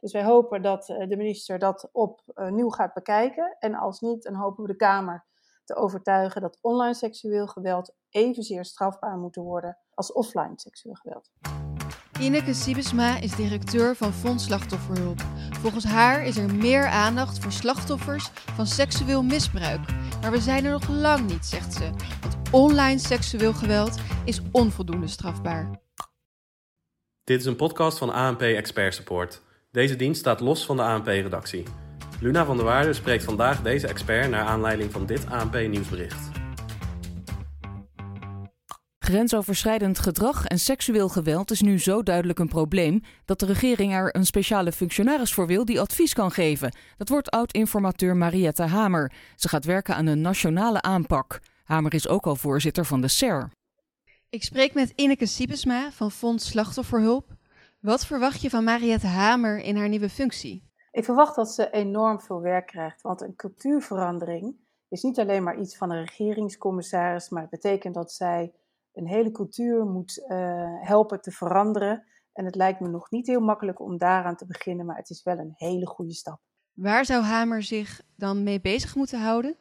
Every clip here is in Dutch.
Dus wij hopen dat de minister dat opnieuw gaat bekijken. En als niet, dan hopen we de Kamer te overtuigen dat online seksueel geweld evenzeer strafbaar moet worden als offline seksueel geweld. Ineke Siebesma is directeur van Fonds Slachtofferhulp. Volgens haar is er meer aandacht voor slachtoffers van seksueel misbruik. Maar we zijn er nog lang niet, zegt ze. Want online seksueel geweld is onvoldoende strafbaar. Dit is een podcast van ANP Expert Support. Deze dienst staat los van de ANP-redactie. Luna van der Waarde spreekt vandaag deze expert naar aanleiding van dit ANP-nieuwsbericht. Grensoverschrijdend gedrag en seksueel geweld is nu zo duidelijk een probleem dat de regering er een speciale functionaris voor wil die advies kan geven. Dat wordt oud-informateur Mariette Hamer. Ze gaat werken aan een nationale aanpak. Hamer is ook al voorzitter van de SER. Ik spreek met Ineke Siebesma van Fonds Slachtofferhulp. Wat verwacht je van Mariette Hamer in haar nieuwe functie? Ik verwacht dat ze enorm veel werk krijgt, want een cultuurverandering is niet alleen maar iets van een regeringscommissaris, maar het betekent dat zij een hele cultuur moet uh, helpen te veranderen. En het lijkt me nog niet heel makkelijk om daaraan te beginnen, maar het is wel een hele goede stap. Waar zou Hamer zich dan mee bezig moeten houden?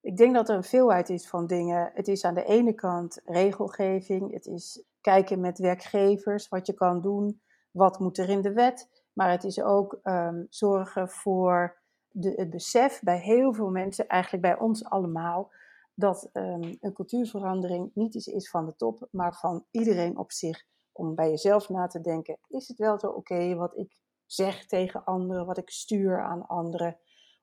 Ik denk dat er een veelheid is van dingen. Het is aan de ene kant regelgeving, het is kijken met werkgevers wat je kan doen, wat moet er in de wet. Maar het is ook um, zorgen voor de, het besef bij heel veel mensen, eigenlijk bij ons allemaal, dat um, een cultuurverandering niet iets is van de top, maar van iedereen op zich. Om bij jezelf na te denken: is het wel zo oké wat ik zeg tegen anderen, wat ik stuur aan anderen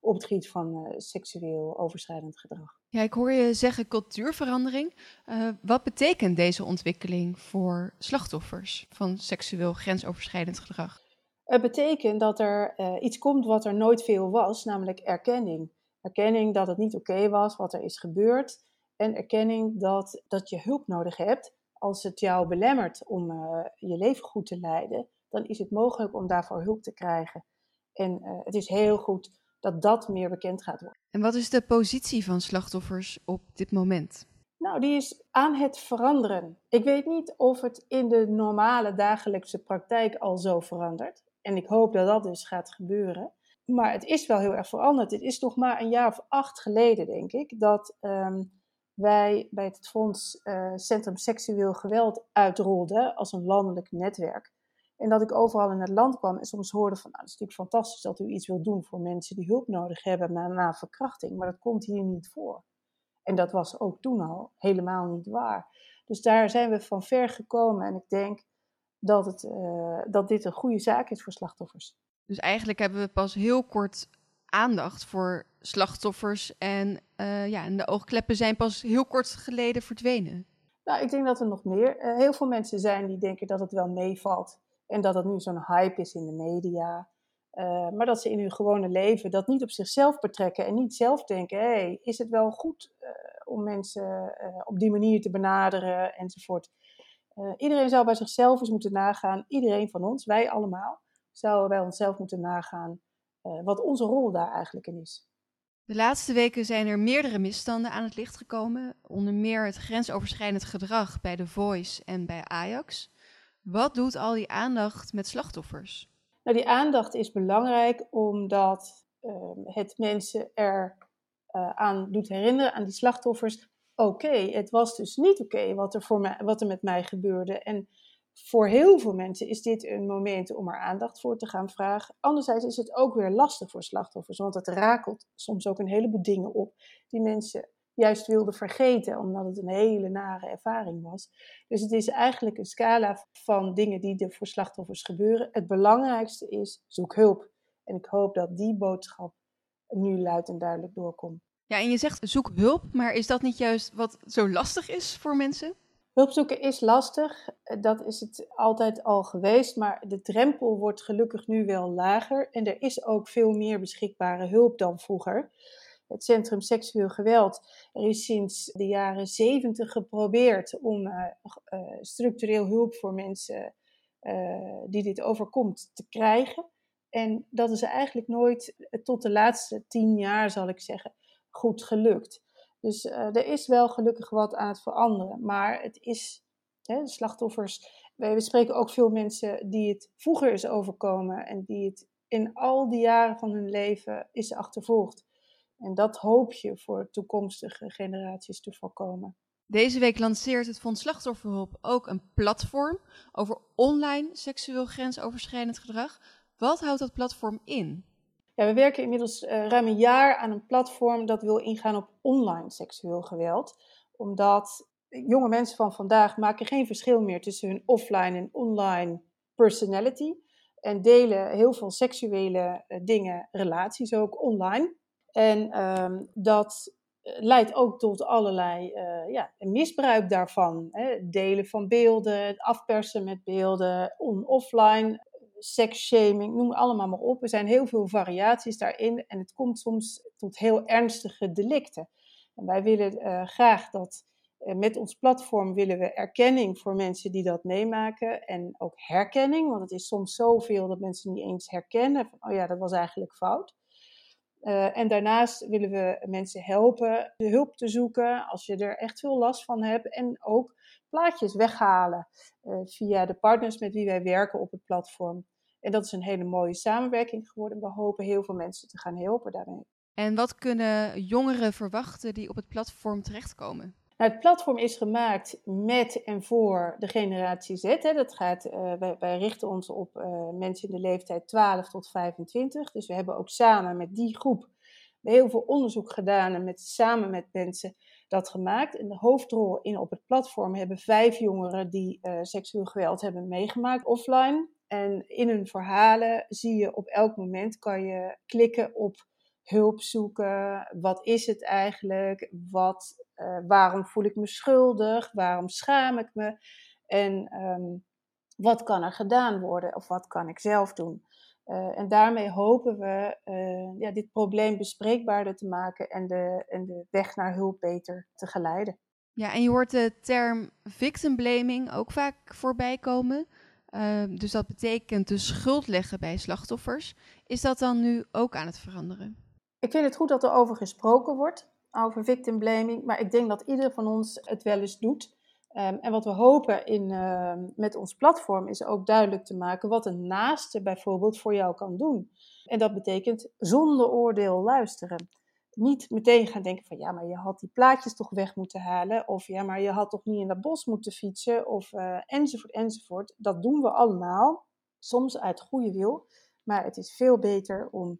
op het gebied van uh, seksueel overschrijdend gedrag? Ja, ik hoor je zeggen cultuurverandering. Uh, wat betekent deze ontwikkeling voor slachtoffers van seksueel grensoverschrijdend gedrag? Het betekent dat er uh, iets komt wat er nooit veel was, namelijk erkenning. Erkenning dat het niet oké was wat er is gebeurd. En erkenning dat, dat je hulp nodig hebt. Als het jou belemmert om uh, je leven goed te leiden, dan is het mogelijk om daarvoor hulp te krijgen. En uh, het is heel goed dat dat meer bekend gaat worden. En wat is de positie van slachtoffers op dit moment? Nou, die is aan het veranderen. Ik weet niet of het in de normale dagelijkse praktijk al zo verandert. En ik hoop dat dat dus gaat gebeuren. Maar het is wel heel erg veranderd. Het is nog maar een jaar of acht geleden, denk ik, dat um, wij bij het Fonds uh, Centrum Seksueel Geweld uitrolden als een landelijk netwerk. En dat ik overal in het land kwam en soms hoorde van, nou, het is natuurlijk fantastisch dat u iets wilt doen voor mensen die hulp nodig hebben na, na verkrachting, maar dat komt hier niet voor. En dat was ook toen al helemaal niet waar. Dus daar zijn we van ver gekomen en ik denk dat, het, uh, dat dit een goede zaak is voor slachtoffers. Dus eigenlijk hebben we pas heel kort aandacht voor slachtoffers. En, uh, ja, en de oogkleppen zijn pas heel kort geleden verdwenen. Nou, ik denk dat er nog meer. Uh, heel veel mensen zijn die denken dat het wel meevalt. En dat het nu zo'n hype is in de media. Uh, maar dat ze in hun gewone leven dat niet op zichzelf betrekken. En niet zelf denken: hé, hey, is het wel goed om mensen op die manier te benaderen enzovoort. iedereen zou bij zichzelf eens moeten nagaan. Iedereen van ons, wij allemaal zouden wij onszelf moeten nagaan wat onze rol daar eigenlijk in is. De laatste weken zijn er meerdere misstanden aan het licht gekomen, onder meer het grensoverschrijdend gedrag bij The Voice en bij Ajax. Wat doet al die aandacht met slachtoffers? Nou, die aandacht is belangrijk omdat uh, het mensen er uh, aan doet herinneren, aan die slachtoffers. Oké, het was dus niet oké wat, er voor wat er met mij gebeurde. En voor heel veel mensen is dit een moment om er aandacht voor te gaan vragen. Anderzijds is het ook weer lastig voor slachtoffers, want het rakelt soms ook een heleboel dingen op die mensen juist wilden vergeten, omdat het een hele nare ervaring was. Dus het is eigenlijk een scala van dingen die er voor slachtoffers gebeuren. Het belangrijkste is, zoek hulp. En ik hoop dat die boodschap nu luid en duidelijk doorkomt. Ja, en je zegt zoek hulp, maar is dat niet juist wat zo lastig is voor mensen? Hulp zoeken is lastig, dat is het altijd al geweest, maar de drempel wordt gelukkig nu wel lager en er is ook veel meer beschikbare hulp dan vroeger. Het Centrum Seksueel Geweld, er is sinds de jaren zeventig geprobeerd om uh, uh, structureel hulp voor mensen uh, die dit overkomt te krijgen. En dat is eigenlijk nooit tot de laatste tien jaar, zal ik zeggen, goed gelukt. Dus er is wel gelukkig wat aan het veranderen. Maar het is, slachtoffers, wij spreken ook veel mensen die het vroeger is overkomen en die het in al die jaren van hun leven is achtervolgd. En dat hoop je voor toekomstige generaties te voorkomen. Deze week lanceert het Fonds Slachtofferhulp ook een platform over online seksueel grensoverschrijdend gedrag. Wat houdt dat platform in? Ja, we werken inmiddels uh, ruim een jaar aan een platform dat wil ingaan op online seksueel geweld. Omdat jonge mensen van vandaag maken geen verschil meer tussen hun offline en online personality. En delen heel veel seksuele uh, dingen, relaties ook online. En um, dat leidt ook tot allerlei uh, ja, misbruik daarvan. Hè? Delen van beelden, afpersen met beelden, on-offline, seksshaming, noem allemaal maar op. Er zijn heel veel variaties daarin en het komt soms tot heel ernstige delicten. En wij willen graag dat met ons platform willen we erkenning voor mensen die dat meemaken en ook herkenning, want het is soms zoveel dat mensen niet eens herkennen van, oh ja, dat was eigenlijk fout. Uh, en daarnaast willen we mensen helpen de hulp te zoeken als je er echt veel last van hebt. En ook plaatjes weghalen uh, via de partners met wie wij werken op het platform. En dat is een hele mooie samenwerking geworden. We hopen heel veel mensen te gaan helpen daarmee. En wat kunnen jongeren verwachten die op het platform terechtkomen? Nou, het platform is gemaakt met en voor de generatie Z. Hè. Dat gaat, uh, wij, richten ons op uh, mensen in de leeftijd 12 tot 25. Dus we hebben ook samen met die groep heel veel onderzoek gedaan en met, samen met mensen dat gemaakt. En de hoofdrol in op het platform hebben vijf jongeren die uh, seksueel geweld hebben meegemaakt offline. En in hun verhalen zie je op elk moment kan je klikken op hulp zoeken. Wat is het eigenlijk? Wat, uh, waarom voel ik me schuldig? Waarom schaam ik me? En um, wat kan er gedaan worden? Of wat kan ik zelf doen? Uh, en daarmee hopen we uh, ja, dit probleem bespreekbaarder te maken en de, en de weg naar hulp beter te geleiden. Ja, en je hoort de term victim blaming ook vaak voorbij komen. Uh, dus dat betekent de schuld leggen bij slachtoffers. Is dat dan nu ook aan het veranderen? Ik vind het goed dat er over gesproken wordt, over victim blaming. Maar ik denk dat ieder van ons het wel eens doet. Um, en wat we hopen in, uh, met ons platform is ook duidelijk te maken wat een naaste bijvoorbeeld voor jou kan doen. En dat betekent zonder oordeel luisteren. Niet meteen gaan denken van ja, maar je had die plaatjes toch weg moeten halen. Of ja, maar je had toch niet in dat bos moeten fietsen. Of uh, enzovoort, enzovoort. Dat doen we allemaal. Soms uit goede wil. Maar het is veel beter om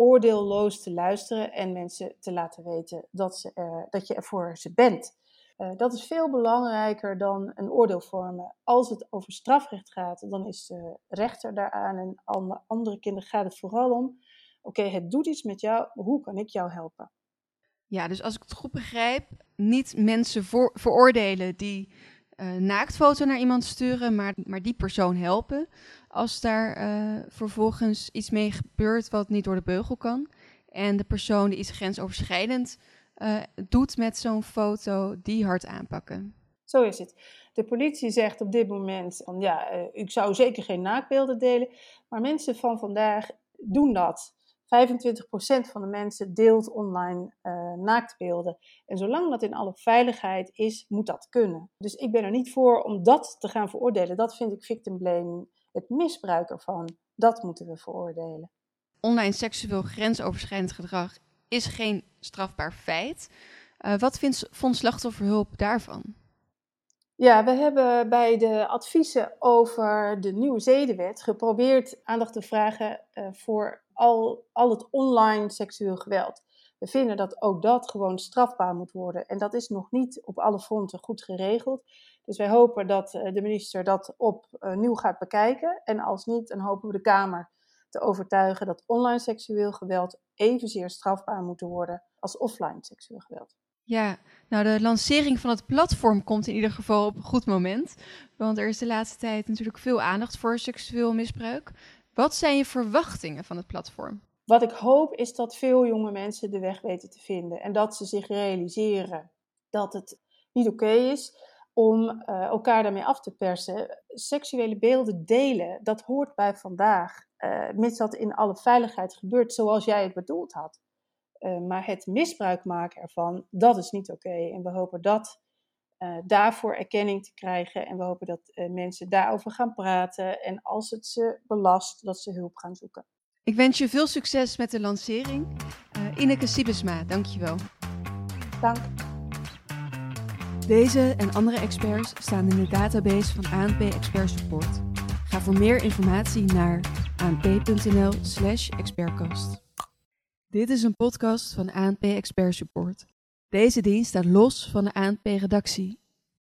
oordeelloos te luisteren en mensen te laten weten dat, ze, uh, dat je er voor ze bent. Uh, dat is veel belangrijker dan een oordeel vormen. Als het over strafrecht gaat, dan is de rechter daaraan. En aan andere kinderen gaat het vooral om: oké, het doet iets met jou, hoe kan ik jou helpen? Ja, dus als ik het goed begrijp, niet mensen voor, veroordelen die uh, naaktfoto naar iemand sturen, maar, maar die persoon helpen. Als daar uh, vervolgens iets mee gebeurt wat niet door de beugel kan. En de persoon die iets grensoverschrijdend uh, doet met zo'n foto, die hard aanpakken. Zo is het. De politie zegt op dit moment van ja, ik zou zeker geen naaktbeelden delen. Maar mensen van vandaag doen dat. 25% van de mensen deelt online uh, naaktbeelden. En zolang dat in alle veiligheid is, moet dat kunnen. Dus ik ben er niet voor om dat te gaan veroordelen. Dat vind ik victim blaming. Het misbruik ervan, dat moeten we veroordelen. Online seksueel grensoverschrijdend gedrag is geen strafbaar feit. Uh, wat vindt Fonds Slachtofferhulp daarvan? Ja, we hebben bij de adviezen over de nieuwe zedenwet geprobeerd aandacht te vragen uh, voor al, al het online seksueel geweld. We vinden dat ook dat gewoon strafbaar moet worden. En dat is nog niet op alle fronten goed geregeld. Dus wij hopen dat uh, de minister dat opnieuw gaat bekijken. En als niet, dan hopen we de Kamer te overtuigen dat online seksueel geweld evenzeer strafbaar moet worden als offline seksueel geweld. Ja, nou de lancering van het platform komt in ieder geval op een goed moment. Want er is de laatste tijd natuurlijk veel aandacht voor seksueel misbruik. Wat zijn je verwachtingen van het platform? Wat ik hoop is dat veel jonge mensen de weg weten te vinden. En dat ze zich realiseren dat het niet oké is om uh, elkaar daarmee af te persen. Seksuele beelden delen, dat hoort bij vandaag. Uh, mits dat in alle veiligheid gebeurt zoals jij het bedoeld had. Uh, maar het misbruik maken ervan, dat is niet oké. En we hopen dat daarvoor erkenning te krijgen. En we hopen dat mensen daarover gaan praten. En als het ze belast, dat ze hulp gaan zoeken. Ik wens je veel succes met de lancering. Uh, Ineke Sibesma, dankjewel. Dank. Deze en andere experts staan in de database van ANP Expert Support. Ga voor meer informatie naar anp.nl/slash expertcast. Dit is een podcast van ANP Expert Support. Deze dienst staat los van de ANP-redactie